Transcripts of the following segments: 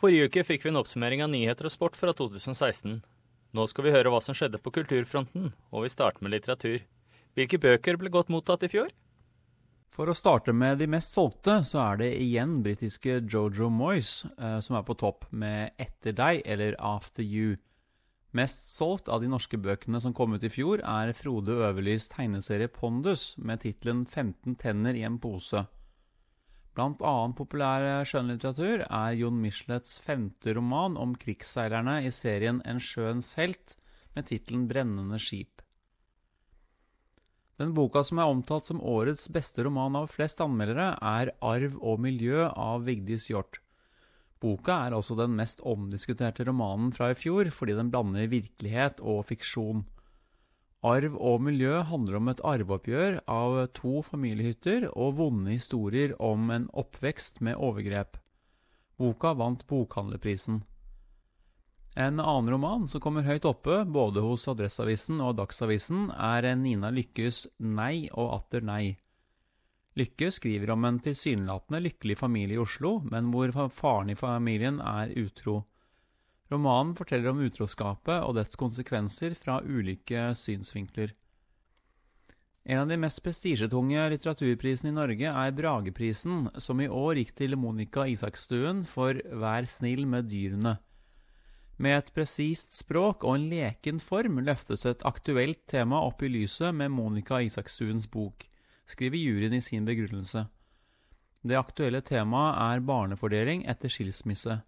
Forrige uke fikk vi en oppsummering av nyheter og sport fra 2016. Nå skal vi høre hva som skjedde på kulturfronten, og vi starter med litteratur. Hvilke bøker ble godt mottatt i fjor? For å starte med de mest solgte, så er det igjen britiske Jojo Moyes eh, som er på topp med 'Etter deg' eller 'After You'. Mest solgt av de norske bøkene som kom ut i fjor, er Frode Øverlys tegneserie 'Pondus' med tittelen '15 tenner i en pose'. Blant annet populær skjønnlitteratur er Jon Michelets femte roman om krigsseilerne i serien 'En sjøens helt' med tittelen 'Brennende skip'. Den boka som er omtalt som årets beste roman av flest anmeldere, er 'Arv og miljø' av Vigdis Hjorth. Boka er også den mest omdiskuterte romanen fra i fjor, fordi den blander virkelighet og fiksjon. Arv og miljø handler om et arveoppgjør av to familiehytter og vonde historier om en oppvekst med overgrep. Boka vant Bokhandlerprisen. En annen roman som kommer høyt oppe, både hos Adresseavisen og Dagsavisen, er Nina Lykkes Nei og atter nei. Lykke skriver om en tilsynelatende lykkelig familie i Oslo, men hvor faren i familien er utro. Romanen forteller om utroskapet og dets konsekvenser fra ulike synsvinkler. En av de mest prestisjetunge litteraturprisene i Norge er Brageprisen, som i år gikk til Monica Isakstuen for Vær snill med dyrene. Med et presist språk og en leken form løftes et aktuelt tema opp i lyset med Monica Isakstuens bok skriver juryen i sin begrunnelse. Det aktuelle temaet er barnefordeling etter skilsmisse.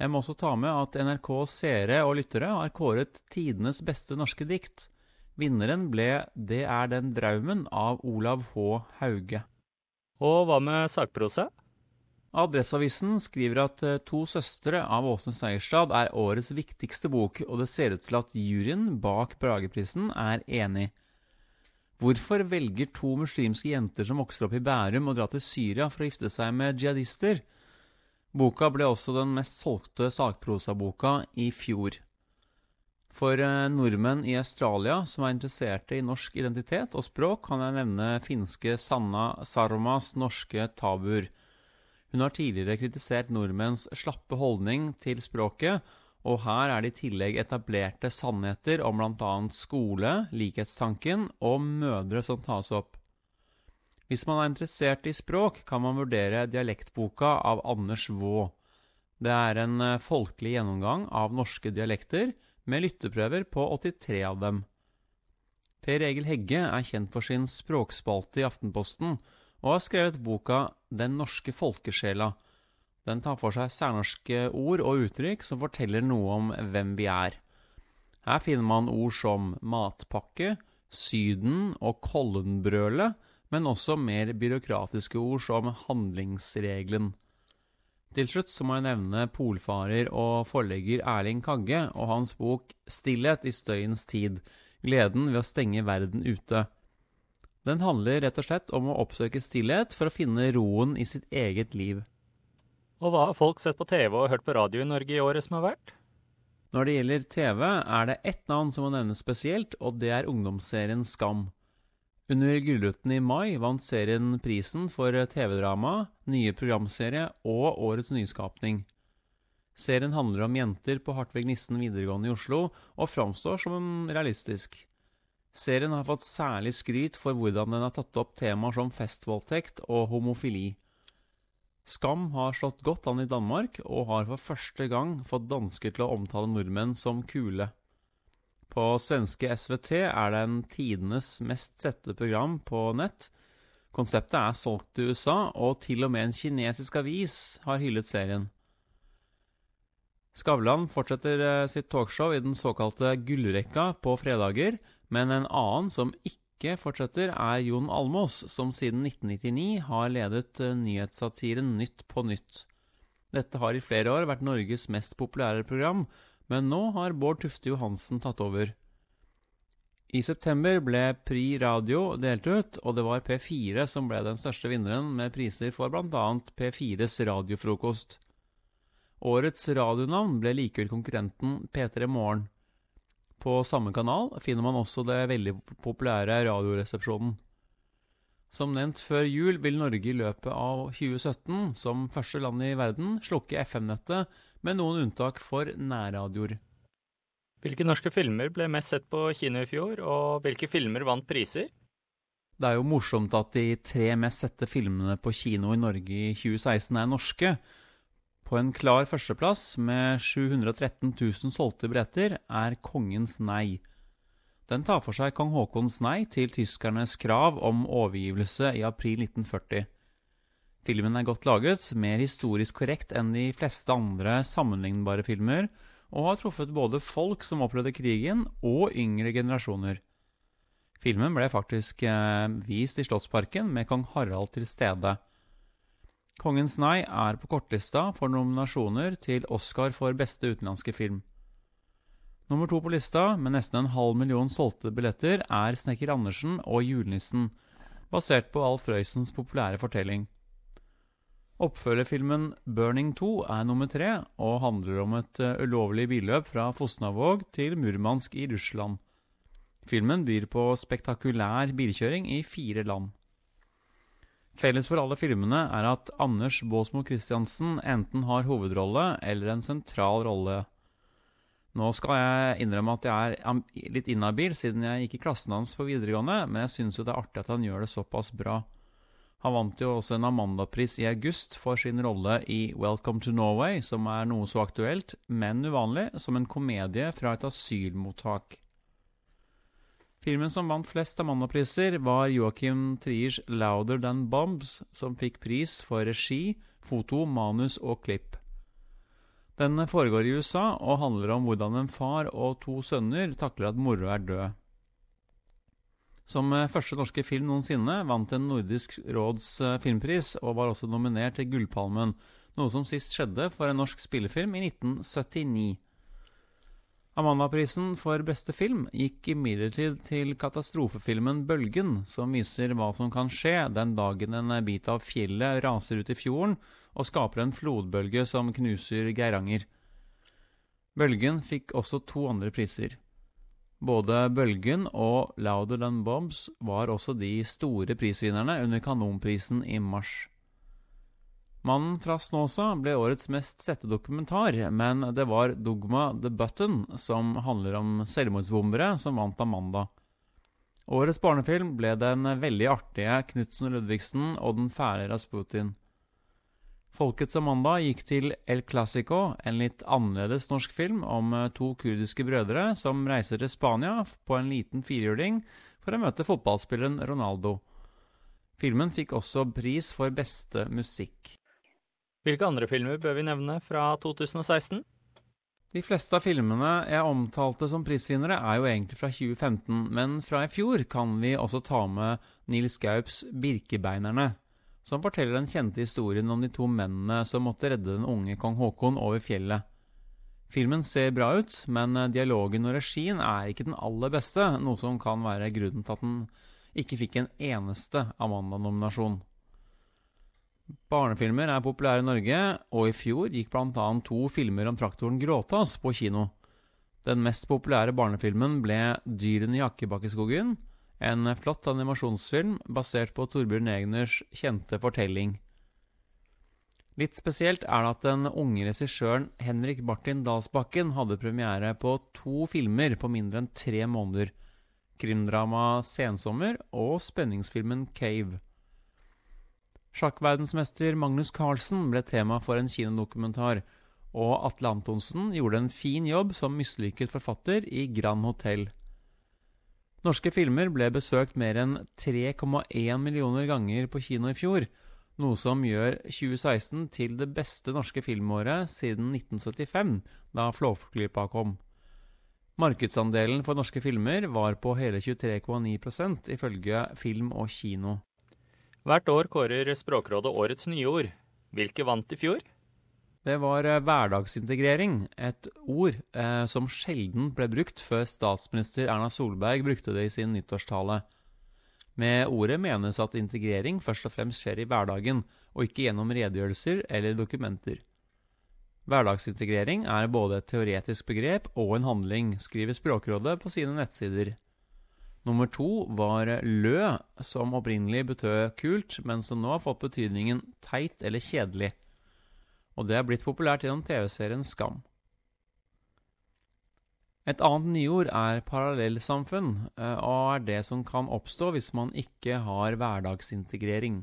Jeg må også ta med at NRKs seere og lyttere har kåret tidenes beste norske dikt. Vinneren ble Det er den draumen av Olav H. Hauge. Og hva med sakprosa? Adresseavisen skriver at eh, To søstre av Åsne Seierstad er årets viktigste bok, og det ser ut til at juryen bak Brageprisen er enig. Hvorfor velger to muslimske jenter som vokser opp i Bærum, å dra til Syria for å gifte seg med jihadister? Boka ble også den mest solgte sakprosaboka i fjor. For eh, nordmenn i Australia som er interesserte i norsk identitet og språk, kan jeg nevne finske Sanna Saromas norske tabuer. Hun har tidligere kritisert nordmenns slappe holdning til språket, og her er det i tillegg etablerte sannheter om bl.a. skole, likhetstanken og mødre som tas opp. Hvis man er interessert i språk, kan man vurdere dialektboka av Anders Vaa. Det er en eh, folkelig gjennomgang av norske dialekter, med lytteprøver på 83 av dem. Per Egil Hegge er kjent for sin språkspalte i Aftenposten, og har skrevet boka Den norske folkesjela, den tar for seg særnorske ord og uttrykk som forteller noe om hvem vi er. Her finner man ord som matpakke, Syden og Kollenbrølet, men også mer byråkratiske ord som handlingsregelen. Til slutt så må jeg nevne polfarer og forlegger Erling Kagge og hans bok 'Stillhet i støyens tid gleden ved å stenge verden ute'. Den handler rett og slett om å oppsøke stillhet for å finne roen i sitt eget liv. Og hva har folk sett på TV og hørt på radio i Norge i året som har vært? Når det gjelder TV, er det ett navn som må nevnes spesielt, og det er ungdomsserien Skam. Under Gullruten i mai vant serien prisen for TV-drama, nye programserie og årets nyskapning. Serien handler om jenter på Hartvig Nissen videregående i Oslo, og framstår som realistisk. Serien har fått særlig skryt for hvordan den har tatt opp temaer som festvoldtekt og homofili. Skam har slått godt an i Danmark, og har for første gang fått dansker til å omtale nordmenn som kule. På svenske SVT er det en tidenes mest sette program på nett. Konseptet er solgt til USA, og til og med en kinesisk avis har hyllet serien. Skavlan fortsetter eh, sitt talkshow i den såkalte gullrekka på fredager, men en annen som ikke fortsetter, er Jon Almås, som siden 1999 har ledet eh, nyhetssatiren Nytt på nytt. Dette har i flere år vært Norges mest populære program, men nå har Bård Tufte Johansen tatt over. I september ble Pri Radio delt ut, og det var P4 som ble den største vinneren med priser for bl.a. P4s radiofrokost. Årets radionavn ble likevel konkurrenten P3 Morgen. På samme kanal finner man også det veldig populære Radioresepsjonen. Som nevnt før jul vil Norge i løpet av 2017, som første land i verden, slukke FM-nettet, med noen unntak for nærradioer. Hvilke norske filmer ble mest sett på kino i fjor, og hvilke filmer vant priser? Det er jo morsomt at de tre mest sette filmene på kino i Norge i 2016 er norske. På en klar førsteplass, med 713 000 solgte billetter, er Kongens nei. Den tar for seg kong Haakons nei til tyskernes krav om overgivelse i april 1940. Filmen er godt laget, mer historisk korrekt enn de fleste andre sammenlignbare filmer, og har truffet både folk som opplevde krigen, og yngre generasjoner. Filmen ble faktisk eh, vist i Slottsparken med kong Harald til stede. Kongens nei er på kortlista for nominasjoner til Oscar for beste utenlandske film. Nummer to på lista, med nesten en halv million solgte billetter, er Snekker Andersen og Julenissen, basert på Alf Røisens populære fortelling. Oppfølgerfilmen Burning 2 er nummer tre, og handler om et eh, ulovlig billøp fra Fosnavåg til Murmansk i Russland. Filmen byr på spektakulær bilkjøring i fire land. Felles for alle filmene er at Anders Baasmo Christiansen enten har hovedrolle eller en sentral rolle nå skal jeg innrømme at jeg er litt inhabil, siden jeg gikk i klassen hans på videregående, men jeg syns jo det er artig at han gjør det såpass bra. Han vant jo også en Amanda-pris i august for sin rolle i Welcome to Norway, som er noe så aktuelt, men uvanlig, som en komedie fra et asylmottak. Filmen som vant flest Amanda-priser, var Joachim Triers Louder Than Bombs, som fikk pris for regi, foto, manus og klipp. Den foregår i USA og handler om hvordan en far og to sønner takler at moro er død. Som eh, første norske film noensinne vant en Nordisk råds eh, filmpris og var også nominert til Gullpalmen, noe som sist skjedde for en norsk spillefilm i 1979. Amandaprisen for beste film gikk imidlertid til katastrofefilmen Bølgen, som viser hva som kan skje den dagen en bit av fjellet raser ut i fjorden og skaper en flodbølge som knuser Geiranger. Bølgen fikk også to andre priser. Både Bølgen og Louder Than Bobs var også de store prisvinnerne under Kanonprisen i mars. Mannen fra Snåsa ble årets mest sette dokumentar, men det var Dogma The Button, som handler om selvmordsbombere, som vant Amanda. Årets barnefilm ble den veldig artige Knutsen Ludvigsen og den fæle Rasputin. Folkets Amanda gikk til El Clásico, en litt annerledes norsk film om eh, to kurdiske brødre som reiser til Spania på en liten firehjuling for å møte fotballspilleren Ronaldo. Filmen fikk også pris for beste musikk. Hvilke andre filmer bør vi nevne fra 2016? De fleste av filmene jeg omtalte som prisvinnere, er jo egentlig fra 2015, men fra i fjor kan vi også ta med Nils Gaups Birkebeinerne som forteller den kjente historien om de to mennene som måtte redde den unge kong Haakon over fjellet. Filmen ser bra ut, men eh, dialogen og regien er ikke den aller beste, noe som kan være grunnen til at den ikke fikk en eneste Amanda-nominasjon. Barnefilmer er populære i Norge, og i fjor gikk bl.a. to filmer om traktoren Gråtass på kino. Den mest populære barnefilmen ble Dyrene i Akkebakkeskogen, en flott animasjonsfilm basert på Torbjørn Egners kjente fortelling. Litt spesielt er det at den unge regissøren Henrik Martin Dalsbakken hadde premiere på to filmer på mindre enn tre måneder. Krimdrama Sensommer og spenningsfilmen Cave. Sjakkverdensmester Magnus Carlsen ble tema for en kinodokumentar, og Atle Antonsen gjorde en fin jobb som mislykket forfatter i Grand Hotell. Norske filmer ble besøkt mer enn 3,1 millioner ganger på kino i fjor, noe som gjør 2016 til det beste norske filmåret siden 1975, da Flåklypa kom. Markedsandelen for norske filmer var på hele 23,9% ifølge Film og Kino. Hvert år kårer Språkrådet årets nyord. Hvilke vant i fjor? Det var eh, hverdagsintegrering, et ord eh, som sjelden ble brukt før statsminister Erna Solberg brukte det i sin nyttårstale. Med ordet menes at integrering først og fremst skjer i hverdagen, og ikke gjennom redegjørelser eller dokumenter. Hverdagsintegrering er både et teoretisk begrep og en handling, skriver Språkrådet på sine nettsider. Nummer to var lø, som opprinnelig betød kult, men som nå har fått betydningen teit eller kjedelig. Og det er blitt populært gjennom TV-serien Skam. Et annet nyord er parallellsamfunn, eh, og er det som kan oppstå hvis man ikke har hverdagsintegrering.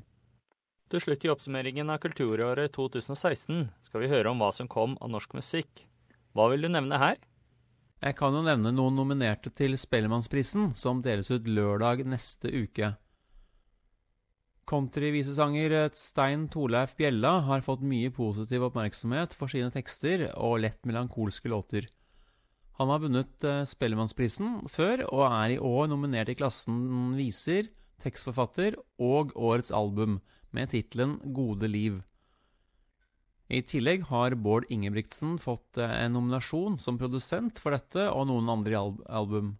Til slutt i oppsummeringen av kulturåret 2016 skal vi høre om hva som kom av norsk musikk. Hva vil du nevne her? Jeg kan jo nevne noen nominerte til Spellemannsprisen, som deles ut lørdag neste uke. Countryvisesanger Stein Torleif Bjella har fått mye positiv oppmerksomhet for sine tekster og lett melankolske låter. Han har vunnet eh, Spellemannsprisen før, og er i år nominert i klassen viser, tekstforfatter og årets album, med tittelen Gode liv. I tillegg har Bård Ingebrigtsen fått eh, en nominasjon som produsent for dette og noen andre album.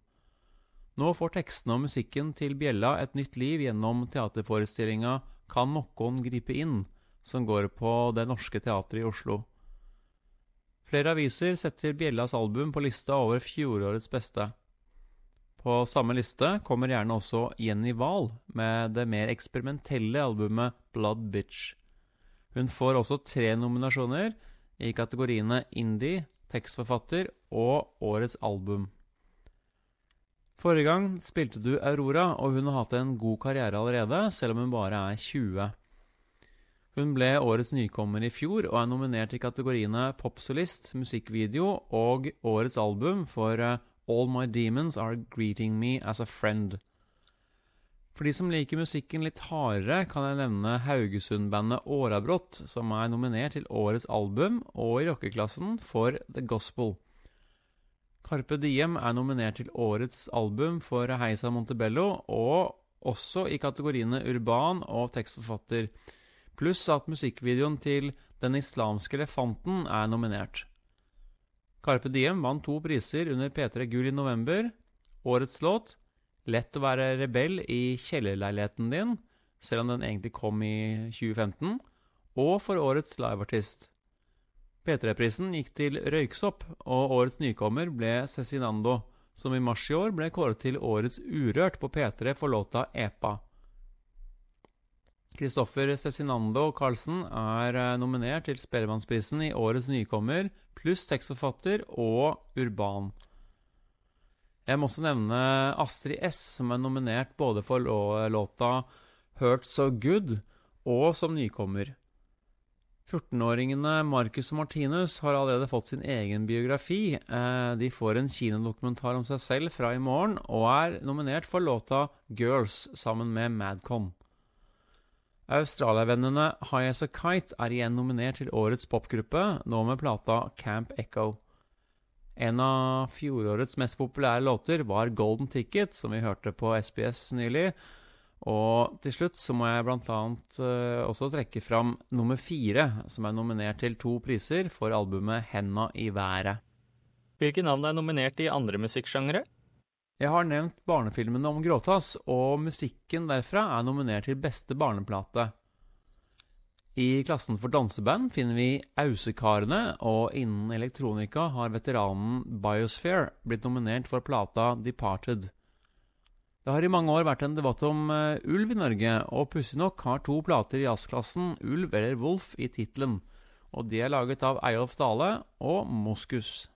Nå får tekstene og musikken til Bjella et nytt liv gjennom teaterforestillinga Kan noen gripe inn, som går på Det Norske Teatret i Oslo. Flere aviser setter Bjellas album på lista over fjorårets beste. På samme liste kommer gjerne også Jenny Wahl med det mer eksperimentelle albumet Blood Bitch. Hun får også tre nominasjoner i kategoriene indie, tekstforfatter og årets album. Forrige gang spilte du Aurora, og hun har hatt en god karriere allerede, selv om hun bare er 20. Hun ble årets nykommer i fjor og er nominert i kategoriene popsolist, musikkvideo og årets album for eh, All My Demons Are Greeting Me As A Friend. For de som liker musikken litt hardere, kan jeg nevne Haugesund-bandet Årabrott, som er nominert til årets album og i rockeklassen for The Gospel. Carpe Diem er nominert til årets album for Heisa Montebello, og også i kategoriene urban og tekstforfatter, pluss at musikkvideoen til Den islamske elefanten er nominert. Carpe Diem vant to priser under P3 Gull i november. Årets låt Lett å være rebell i kjellerleiligheten din, selv om den egentlig kom i 2015, og for årets liveartist. P3-prisen gikk til Røyksopp, og årets nykommer ble Cezinando, som i mars i år ble kåret til årets Urørt på P3 for låta Epa. Kristoffer Cezinando Carlsen er eh, nominert til Spellemannsprisen i årets nykommer, pluss tekstforfatter og urban. Jeg må også nevne Astrid S, som er nominert både for låta Hurt So Good og som nykommer. 14-åringene Marcus og Martinus har allerede fått sin egen biografi. Eh, de får en kinodokumentar om seg selv fra i morgen, og er nominert for låta 'Girls' sammen med Madcon. Australia-vennene High As A Kite er igjen nominert til årets popgruppe, nå med plata Camp Echo. En av fjorårets mest populære låter var 'Golden Ticket', som vi hørte på SBS nylig, og til slutt så må jeg annet uh, også trekke fram nummer fire, som er nominert til to priser for albumet 'Henda i været'. Hvilke navn er nominert i andre musikksjangre? Jeg har nevnt barnefilmene om Gråtass, og musikken derfra er nominert til beste barneplate. I klassen for danseband finner vi Ausekarene, og innen elektronika har veteranen Biosphere blitt nominert for plata Departed. Det har i mange år vært en debatt om uh, ulv i Norge, og pussig nok har to plater i jazzklassen Ulv eller Wolf i tittelen, og de er laget av Eyolf Dale og Moskus.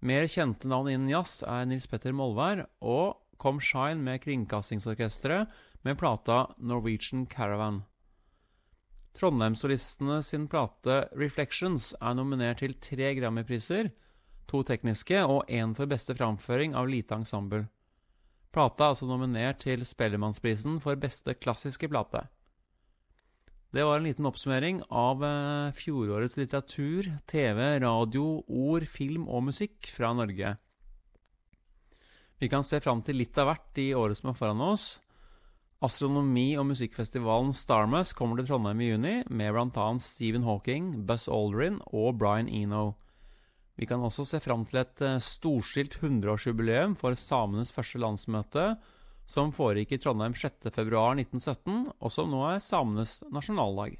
Mer kjente navn innen jazz er Nils Petter Molvær og «Kom Shine med Kringkastingsorkesteret med plata Norwegian Caravan. Trondheimssolistene sin plate Reflections er nominert til tre Grammy-priser, to tekniske og én for beste framføring av lite ensemble. Plata er altså nominert til Spellemannsprisen for beste klassiske plate. Det var en liten oppsummering av eh, fjorårets litteratur, TV, radio, ord, film og musikk fra Norge. Vi kan se fram til litt av hvert i året som er foran oss. Astronomi- og musikkfestivalen Starmus kommer til Trondheim i juni, med bl.a. Stephen Hawking, Buzz Aldrin og Brian Eno. Vi kan også se fram til et eh, storstilt 100-årsjubileum for samenes første landsmøte, som foregikk i Trondheim 6.2.1917, og som nå er samenes nasjonaldag.